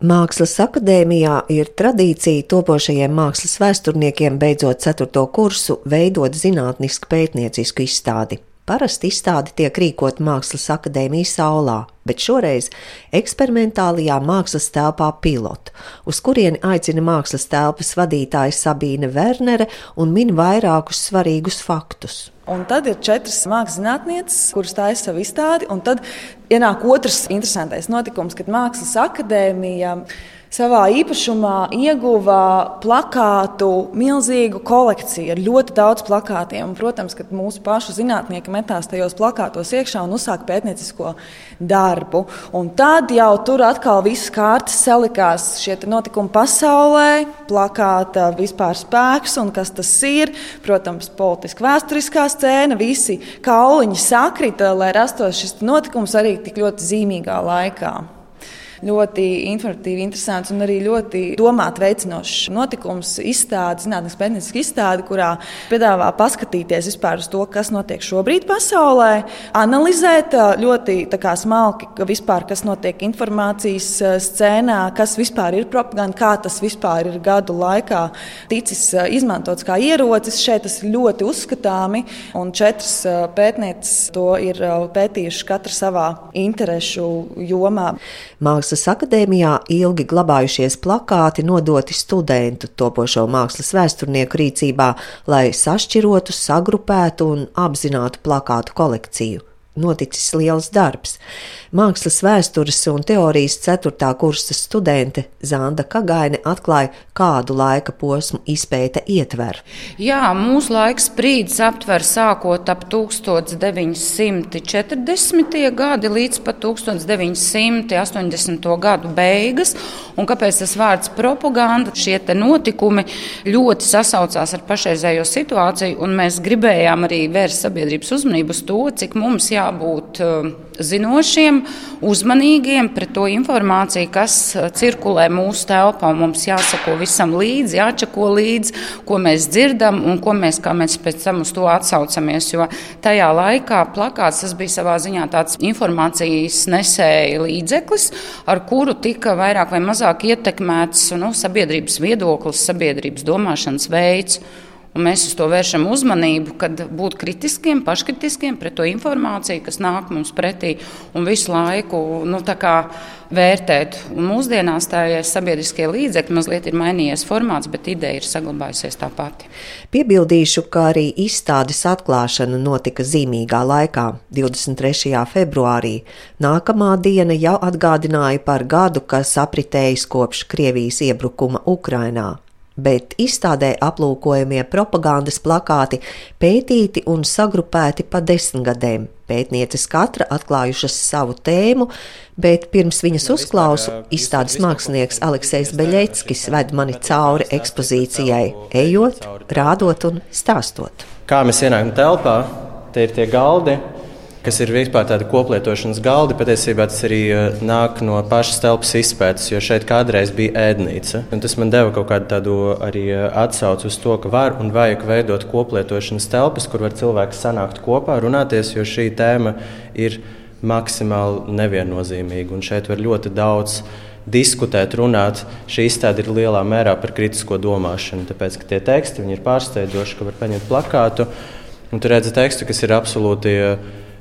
Mākslas akadēmijā ir tradīcija topošajiem mākslas vēsturniekiem beidzot ceturto kursu veidot zinātnisku pētniecisku izstādi. Parasti izstāde tiek rīkot Mākslas akadēmijas aulā, bet šoreiz eksperimentālajā mākslas telpā pilotu, uz kurieni aicina mākslas telpas vadītāja Sabīne Wernere un min vairākus svarīgus faktus. Un tad ir četras mākslas zinātnieces, kuras taisa savu izstādi. Tad ienāk otrs interesantais notikums, kad Mākslas akadēmija savā īpašumā ieguva plakātu milzīgu kolekciju ar ļoti daudz plakātiem. Un, protams, ka mūsu pašu zinātnieki metās tajos plakātos iekšā un uzsāka pētniecisko darbu. Un tad jau tur atkal visas kārtas salikās šie notikumi pasaulē, plakāta vispār spēks un kas tas ir. Protams, politiski vēsturiskā scēna, visi kauliņi sakrita, lai rastos šis notikums arī tik ļoti zīmīgā laikā ļoti informatīvi, interesants un arī ļoti domāt veicinošs notikums, izstāde, zinātnīs pētnieciska izstāde, kurā piedāvā paskatīties vispār uz to, kas notiek šobrīd pasaulē, analizēt ļoti kā, smalki, vispār, kas notiek informācijas scēnā, kas vispār ir propaganda, kā tas vispār ir gadu laikā ticis izmantots kā ierocis. Šeit tas ir ļoti uzskatāmi, un četras pētnieces to ir pētījušas katra savā interešu jomā. Mākslas Mākslas akadēmijā ilgi glabājušies plakāti nodoti studentu topošo mākslas vēsturnieku rīcībā, lai sašķirotu, sagrupētu un apzinātu plakātu kolekciju noticis liels darbs. Mākslas vēstures un teorijas 4. kursa studente Zanda Kagaine atklāja, kādu laika posmu izpēta ietver. Jā, mūsu laiks brīdis aptver sākot ap 1940. gadi līdz pat 1980. gadu beigas. Un kāpēc tas vārds propaganda? Šie notikumi ļoti sasaucās ar pašreizējo situāciju, un mēs gribējām arī vērst sabiedrības uzmanību uz to, cik mums jā jābūt um, zinošiem, uzmanīgiem pret to informāciju, kas uh, cirkulē mūsu telpā. Mums jāsako visam līdzi, jāčako līdzi, ko mēs dzirdam un ko mēs, mēs pēc tam uz to atsaucamies. Jo tajā laikā plakāts tas bija savā ziņā tāds informācijas nesēja līdzeklis, ar kuru tika vairāk vai mazāk ietekmēts nu, sabiedrības viedoklis, sabiedrības domāšanas veids. Un mēs uz to vēršam uzmanību, kad būt kritiskiem, paškritiskiem pret to informāciju, kas nāk mums pretī, un visu laiku nu, vērtēt. Un mūsdienās tā ir sabiedriskie līdzekļi, mazliet ir mainījies formāts, bet ideja ir saglabājusies tā pati. Piebildīšu, ka arī izstādes atklāšana notika zīmīgā laikā, 23. februārī. Nākamā diena jau atgādināja par gadu, kas apritējis kopš Krievijas iebrukuma Ukrainā bet izstādē aplūkojamie propagandas plakāti pētīti un sagrupēti pa desmitgadēm. Pētnieces katra atklājušas savu tēmu, bet pirms viņas uzklausu izstādes mākslinieks Aleksis Beļeckis ved mani cauri ekspozīcijai, ejot, rādot un stāstot. Kā mēs ienākam telpā, te ir tie galdi, kas ir vispār tādi koplietošanas galdi. Patiesībā tas arī eh, nāk no pašas telpas izpētes, jo šeit kādreiz bija ēdnīca. Un tas man deva kaut kādu tādu arī eh, atsauci uz to, ka var un vajag veidot koplietošanas telpas, kur var cilvēki sanākt kopā, runāties, jo šī tēma ir maksimāli neviennozīmīga. Un šeit var ļoti daudz diskutēt, runāt. Šī izstāde ir lielā mērā par kritisko domāšanu, tāpēc ka tie teksti ir pārsteidzoši, ka var paņemt plakātu. Un tur redzat tekstu, kas ir absolūti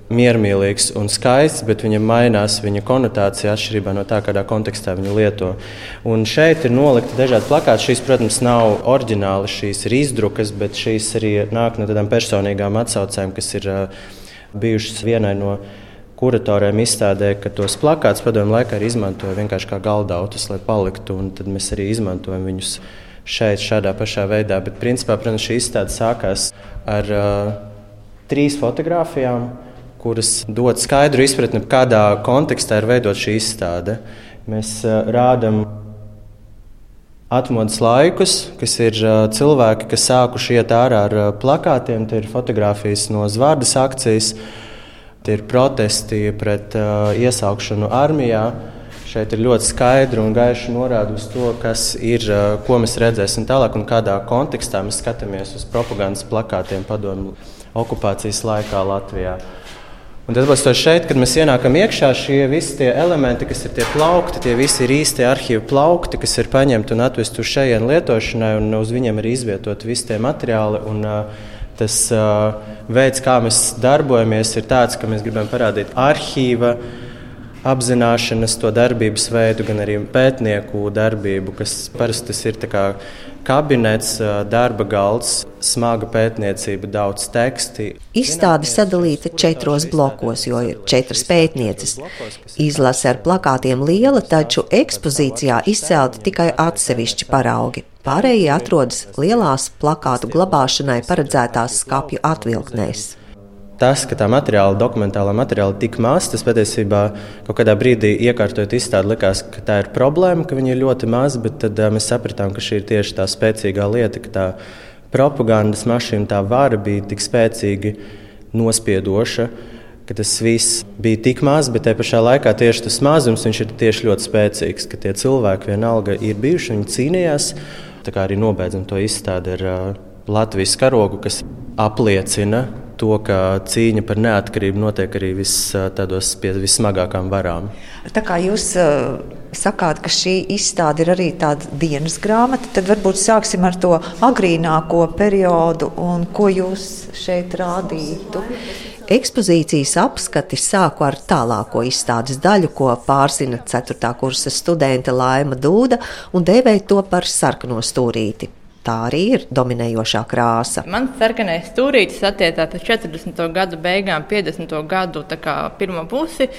miermīlīgs un skaists, bet viņam mainās viņa konotācija atšķirībā no tā, kādā kontekstā viņu lieto. Un šeit ir nolikti dažādi plakāti. Šīs, protams, nav oriģināli, šīs ir izdrukas, bet šīs arī nāk no tādām personīgām atsaucēm, kas ir bijušas vienai no kuratoriem izstādē, ka tos plakātus padomu laikā arī izmantoja vienkārši kā galdautus, lai paliktu. Tad mēs arī izmantojam viņus šeit, šādā pašā veidā. Bet, principā, protams, šī izstāde sākās ar uh, trīs fotografijām kuras dod skaidru izpratni, kādā kontekstā ir veidot šī izstāde. Mēs uh, rādām atmodas laikus, kas ir uh, cilvēki, kas sākuši iet ārā ar uh, plakātiem, tie ir fotografijas no Zvārdas akcijas, tie ir protesti pret iesaukšanu armijā. Šeit ir ļoti skaidri un gaiši norāda uz to, kas ir, ko mēs redzēsim tālāk un kādā kontekstā mēs skatāmies uz propagandas plakātiem padomu okupācijas laikā Latvijā. Un tad, šeit, kad mēs ienākam iekšā, šie visi tie elementi, kas ir tie plaukti, tie visi ir īstie arhīvu plaukti, kas ir paņemti un atvesti uz šejienes lietošanai, un uz viņiem ir izvietot visi tie materiāli. Un, uh, tas uh, veids, kā mēs darbojamies, ir tāds, ka mēs gribam parādīt arhīvu apzināšanas to darbības veidu, gan arī pētnieku darbību, kas parasti ir kabinets, darba galds, smaga pētniecība, daudz teksti. Izstāde sadalīta četros blokos, jo ir četras pētnieces. Izlase ar plakātiem liela, taču ekspozīcijā izcelti tikai atsevišķi paraugi. Pārējie atrodas lielās plakātu glabāšanai paredzētās skapju atvilknēs tas, ka tā materiāla, dokumentālā materiāla ir tik maz, tas patiesībā kaut kādā brīdī iekārtojot izstādi, likās, ka tā ir problēma, ka viņi ir ļoti mazi, bet tad uh, mēs sapratām, ka šī ir tieši tā spēcīgā lieta, ka tā propagandas mašīna, tā vara bija tik spēcīgi nospiedoša. Tas viss bija tik maz, bet tajā pašā laikā tieši tas mazums ir tieši ļoti spēcīgs. Ka tie cilvēki vienalga ir bijuši, viņi cīnījās. Tā kā arī nobeidzam to izstādi ar uh, Latvijas karogu, kas apliecina to, ka cīņa par neatkarību notiek arī vis, tādos pie vissmagākām varām. Tā kā jūs uh, sakāt, ka šī izstāde ir arī tāda dienas grāmata, tad varbūt sāksim ar to agrīnāko periodu un ko jūs šeit rādītu. Ekspozīcijas apskati sāku ar tālāko izstādes daļu, ko pārzina 4. kursa studente Laima Dūda un dēvēja to par sarkano stūrīti tā arī ir dominējošā krāsa. Man sarkanais stūrītis attiecās uz 40. gadu beigām, 50. gadu pirmo pusi,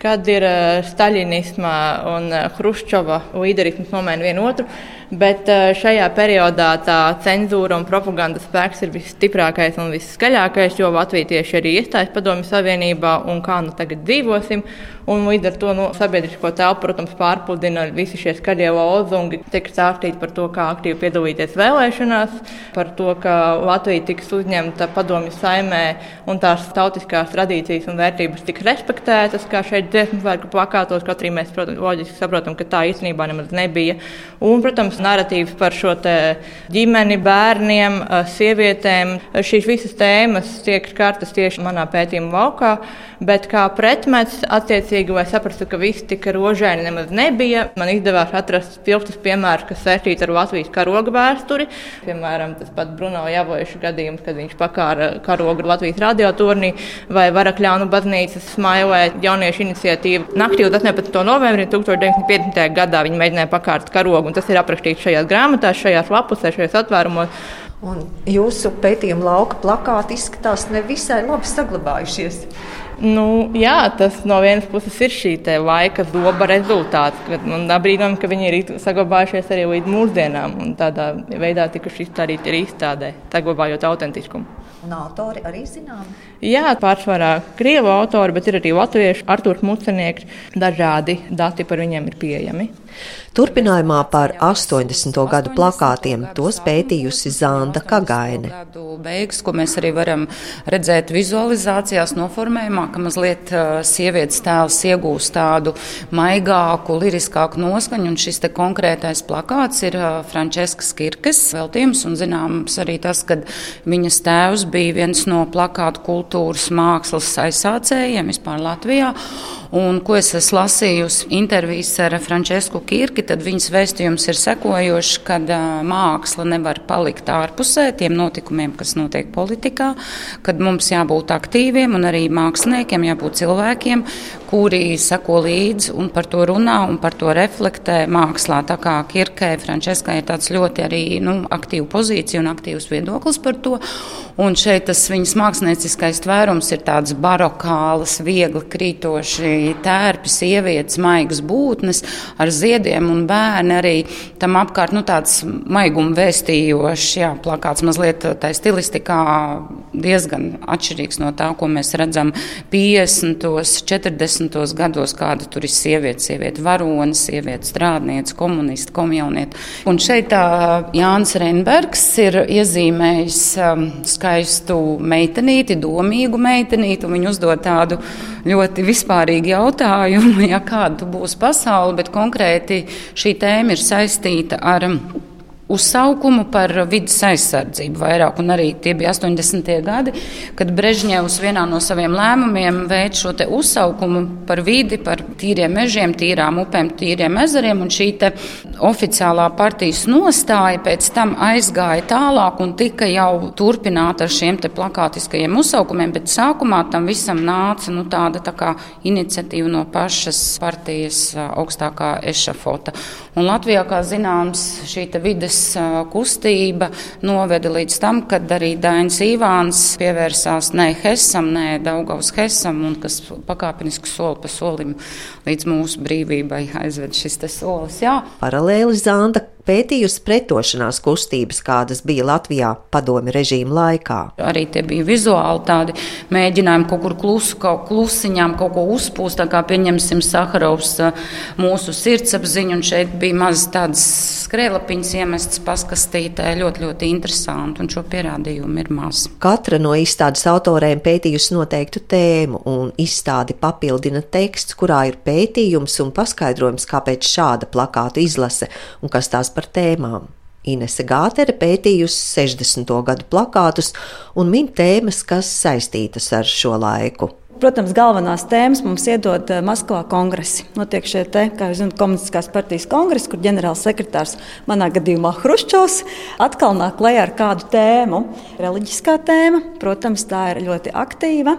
kad ir eh, Staļinisma un eh, Hruščova līderisms nomaina vienu otru. Bet eh, šajā periodā tā cenzūra un propagandas spēks ir visstiprākais un visskaļākais, jo Latvija tieši arī iestājas Padomju Savienībā un kā nu tagad dzīvosim. Un līdz ar to nu, sabiedrisko telpu, protams, pārpludina visi šie skaļie lozungi, tiek stāstīts par to, kā aktīvi piedalīties vēlēšanās, par to, ka Latvija tiks uzņemta Padomju saimē un tās tautiskās tradīcijas un vērtības tiks respektētas, kā šeit dziesmu svētku plakātos, kaut arī mēs, protams, loģiski saprotam, ka tā īstenībā nemaz nebija. Un, protams, narratīvs par šo ģimeni, bērniem, sievietēm. Šīs visas tēmas tiek skartas tieši manā pētījuma laukā, bet kā pretmets, attiecīgi, lai saprastu, ka viss tik rožaini nemaz nebija, man izdevās atrast spilgtus piemērus, kas saistīti ar Latvijas karoga vēsturi. Piemēram, tas pats Bruno Javojuša gadījums, kad viņš pakāra karogu Latvijas radioturnī vai Varakļānu baznīcas smailē jauniešu iniciatīvu. Naktī uz 18. novembrī 1950. gadā viņi mēģināja pakārt karogu, un tas ir aprakstīts rakstīts šajās grāmatās, šajās lapusēs, šajos atvērumos. Un jūsu pētījuma lauka plakāti izskatās nevisai labi saglabājušies. Nu, jā, tas no vienas puses ir šī laika zoba rezultāts. Man brīnām, ka viņi ir saglabājušies arī līdz mūsdienām tādā veidā tikuši izstādīti arī izstādē, saglabājot autentiskumu. Un autori arī zināmi? Jā, pārsvarā krievu autori, bet ir arī latviešu, Artūrs Mucenieks. Dažādi dati par viņiem ir pieejami. Turpinājumā par 80. gadu plakātiem tos pētījusi Zanda Kagaine. Beigas, ko mēs arī varam redzēt vizualizācijās, noformējumā, ka mazliet sievietes tēls iegūst tādu maigāku, liriskāku noskaņu, un šis te konkrētais plakāts ir Franceskas Kirkes veltījums, un zināms arī tas, ka viņas tēvs bija viens no plakātu kultūras mākslas aizsācējiem vispār Latvijā. Un, ko es esmu lasījusi intervijas ar Francesku Kirki, tad viņas vēstījums ir sekojošs, ka māksla nevar palikt ārpusē tiem notikumiem, kas notiek politikā, kad mums jābūt aktīviem un arī māksliniekiem, jābūt cilvēkiem, kuri seko līdzi un par to runā un par to reflektē mākslā. Tā kā Kirkai, Franceskai ir tāds ļoti arī nu, aktīva pozīcija un aktīvs viedoklis par to. Un šeit tas viņas mākslinieckais tvērums ir tāds barokāls, viegli krītoši tērpi, sievietes, maigas būtnes ar ziediem un bērni arī tam apkārt nu, tāds maiguma vēstījošs. Jā, plakāts mazliet tā stilistikā diezgan atšķirīgs no tā, ko mēs redzam 50. 40. Gados, kāda tur ir sieviete, sieviete varone, sieviete strādniece, komunisti, komjaunieti. Un šeit tā Jānis Reinbergs ir iezīmējis um, skaistu meitenīti, domīgu meitenīti, un viņa uzdod tādu ļoti vispārīgu jautājumu, ja kāda būs pasaule, bet konkrēti šī tēma ir saistīta ar uzsaukumu par vidas aizsardzību vairāk, un arī tie bija 80. gadi, kad Brežņevs vienā no saviem lēmumiem veids šo uzsaukumu par vidi, par tīriem mežiem, tīrām upēm, tīriem ezeriem, un šī oficiālā partijas nostāja pēc tam aizgāja tālāk un tika jau turpināta ar šiem plakātiskajiem uzsaukumiem, bet sākumā tam visam nāca nu, tāda tā kā iniciatīva no pašas partijas augstākā ešafota. Un Latvijā, kā zināms, šī vides kustība noveda līdz tam, kad arī Dainis Ivāns pievērsās ne Hesam, ne Daugavas Hesam, un kas pakāpeniski soli pa solim līdz mūsu brīvībai aizved šis solis. Jā. Paralēli Zanda pētījusi pretošanās kustības, kādas bija Latvijā padomi režīma laikā. Arī tie bija vizuāli tādi mēģinājumi kaut kur klusu, kaut klusiņām kaut ko uzpūst, tā kā pieņemsim Saharovs mūsu sirdsapziņu, un šeit bija maz tādas skrēlapiņas iemests paskastītē, ļoti, ļoti interesanti, un šo pierādījumu ir maz. Katra no izstādes autoriem pētījusi noteiktu tēmu, un izstādi papildina teksts, kurā ir pētījums un paskaidrojums, kāpēc šāda plakāta izlase un kas tās par tēmām. Inese Gātere pētījusi 60. gadu plakātus un min tēmas, kas saistītas ar šo laiku. Protams, galvenās tēmas mums iedod eh, Maskavā kongresi. Notiek šie te, kā jūs zināt, komunistiskās partijas kongresi, kur ģenerālsekretārs, manā gadījumā Hruščovs, atkal nāk klajā ar kādu tēmu. Reliģiskā tēma, protams, tā ir ļoti aktīva.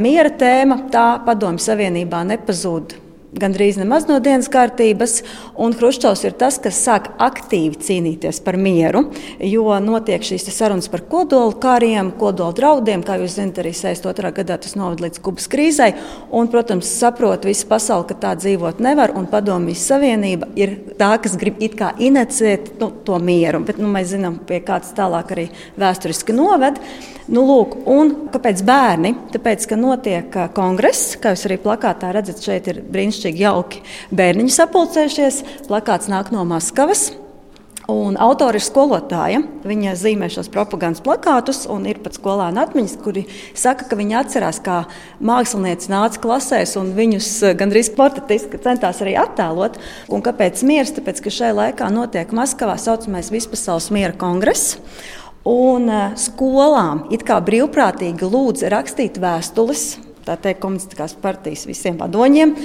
Miera tēma, tā padomju savienībā nepazūd gandrīz nemaz no dienas kārtības. Hruščovs ir tas, kas sāk aktīvi cīnīties par mieru, jo notiek šīs sarunas par kodolu kariem, kodolu draudiem. Kā jūs zināt, arī 62. gadā tas novada līdz Kubas krīzei. Un, protams, saprot visa pasaule, ka tā dzīvot nevar, un Padomjas Savienība ir tā, kas grib it kā inicēt nu, to mieru. Bet nu, mēs zinām, pie kāds tālāk arī vēsturiski noved. Nu, lūk, un kāpēc bērni? Tāpēc, ka notiek kongress, kā jūs arī plakātā redzat, šeit ir brīnišķīgi jauki bērniņi sapulcējušies. Plakāts nāk no Maskavas. Un autori ir skolotāja. Viņa zīmē šos propagandas plakātus, un ir pat skolēni atmiņas, kuri saka, ka viņi atcerās, kā mākslinieci nāca klasēs un viņus gandrīz portretiski centās arī attēlot. Un kāpēc miers? Tāpēc, ka šai laikā notiek Maskavā saucamais Vispasaules miera kongress. Un eh, skolām it kā brīvprātīgi lūdza rakstīt vēstules, tā teikt, komunistiskās partijas visiem vadoņiem,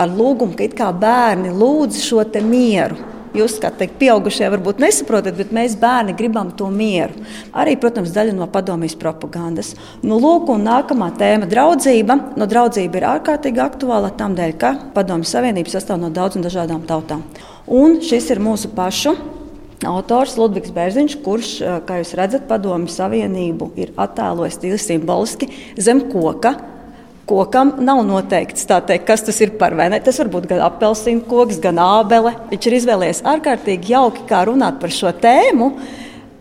ar lūgumu, ka it kā bērni lūdz šo mieru. Jūs, kā teikt, pieaugušie varbūt nesaprotat, bet mēs bērni gribam to mieru. Arī, protams, daļa no padomjas propagandas. Nu, lūk, un nākamā tēma - draudzība. Nu, draudzība ir ārkārtīgi aktuāla tam dēļ, ka padomjas savienība sastāv no daudzām dažādām tautām. Un šis ir mūsu pašu Autors Ludvigs Bērziņš, kurš, eh, kā jūs redzat, Padomju Savienību ir attēlojis tīri simboliski zem koka. Kokam nav noteikts, teikt, kas tas ir par vēju. Tas var būt gan apelsīna koks, gan ābele. Viņš ir izvēlējies ārkārtīgi jauki, kā runāt par šo tēmu.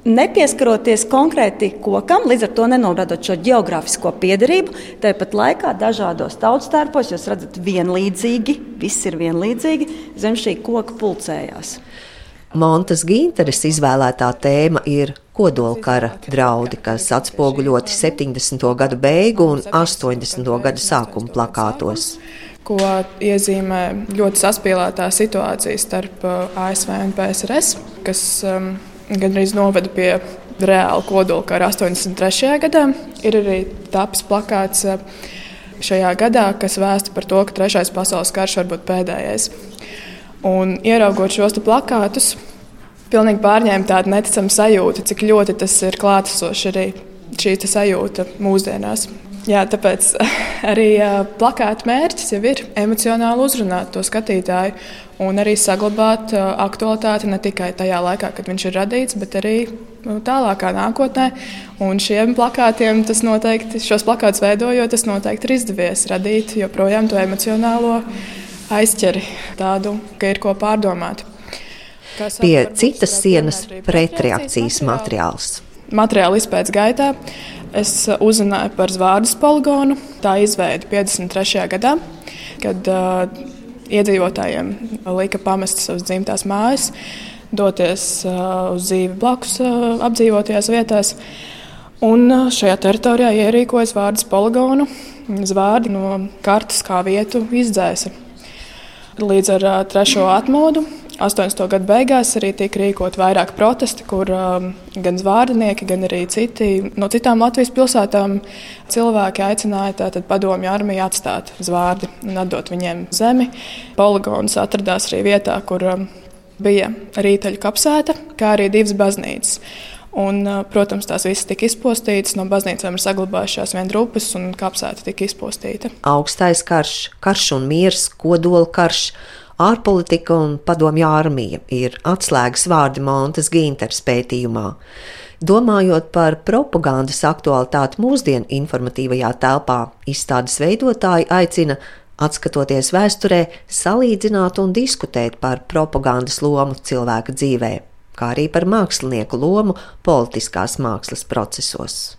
Nepieskaroties konkrēti kokam, līdz ar to nenorādot šo geogrāfisko piedarību, tāpat laikā dažādos tautstērpos jūs redzat vienlīdzīgi, viss ir vienlīdzīgi, zem šī koka pulcējās. Montas Ginteres izvēlētā tēma ir kodolkara draudi, kas atspoguļoti 70. gadu beigu un 80. gadu sākuma plakātos. Ko iezīmē ļoti saspīlētā situācija starp uh, ASV un PSRS, kas um, gandrīz noveda pie reāla kodolkara 83. gadā. Ir arī tapis plakāts uh, šajā gadā, kas vēsta par to, ka Trešais pasaules karš var būt pēdējais. Un ieraugot šos plakātus, pilnīgi pārņēma tādu neticamu sajūtu, cik ļoti tas ir klātesoši arī šī sajūta mūsdienās. Jā, tāpēc arī plakāta mērķis jau ir emocionāli uzrunāt to skatītāju un arī saglabāt aktualitāti ne tikai tajā laikā, kad viņš ir radīts, bet arī nu, tālākā nākotnē. Un šiem plakātiem tas noteikti, šos plakātus veidojot, tas noteikti ir izdevies radīt joprojām to emocionālo aizķeri tādu, ka ir ko pārdomāt. Pie citas sienas pretreakcijas materiāls. Materiāla izpētes gaitā es uzzināju par Zvārdas poligonu. Tā izveida 53. gadā, kad uh, iedzīvotājiem lika pamest savas dzimtās mājas, doties uh, uz dzīvi blakus uh, apdzīvotajās vietās. Un uh, šajā teritorijā ierīkojas Vārdas poligonu. Zvārdi no kartes kā vietu izdzēsa. Līdz ar trešo atmodu 80. gadu beigās arī tika rīkot vairāk protesti, kur um, gan zvārdinieki, gan arī citi no citām Latvijas pilsētām cilvēki aicināja tātad padomju armiju atstāt zvārdi un atdot viņiem zemi. Poligons atradās arī vietā, kur um, bija rītaļu kapsēta, kā arī divas baznīcas. Un, uh, protams, tās visas tika izpostītas. No baznīcām ir saglabājušās vien drupas, un kapsēta tika izpostīta. Augstais karš, karš un miers, kodola karš ārpolitika un padomju armija ir atslēgas vārdi Montes Ginters pētījumā. Domājot par propagandas aktualitāti mūsdienu informatīvajā telpā, izstādes veidotāji aicina, atskatoties vēsturē, salīdzināt un diskutēt par propagandas lomu cilvēka dzīvē, kā arī par mākslinieku lomu politiskās mākslas procesos.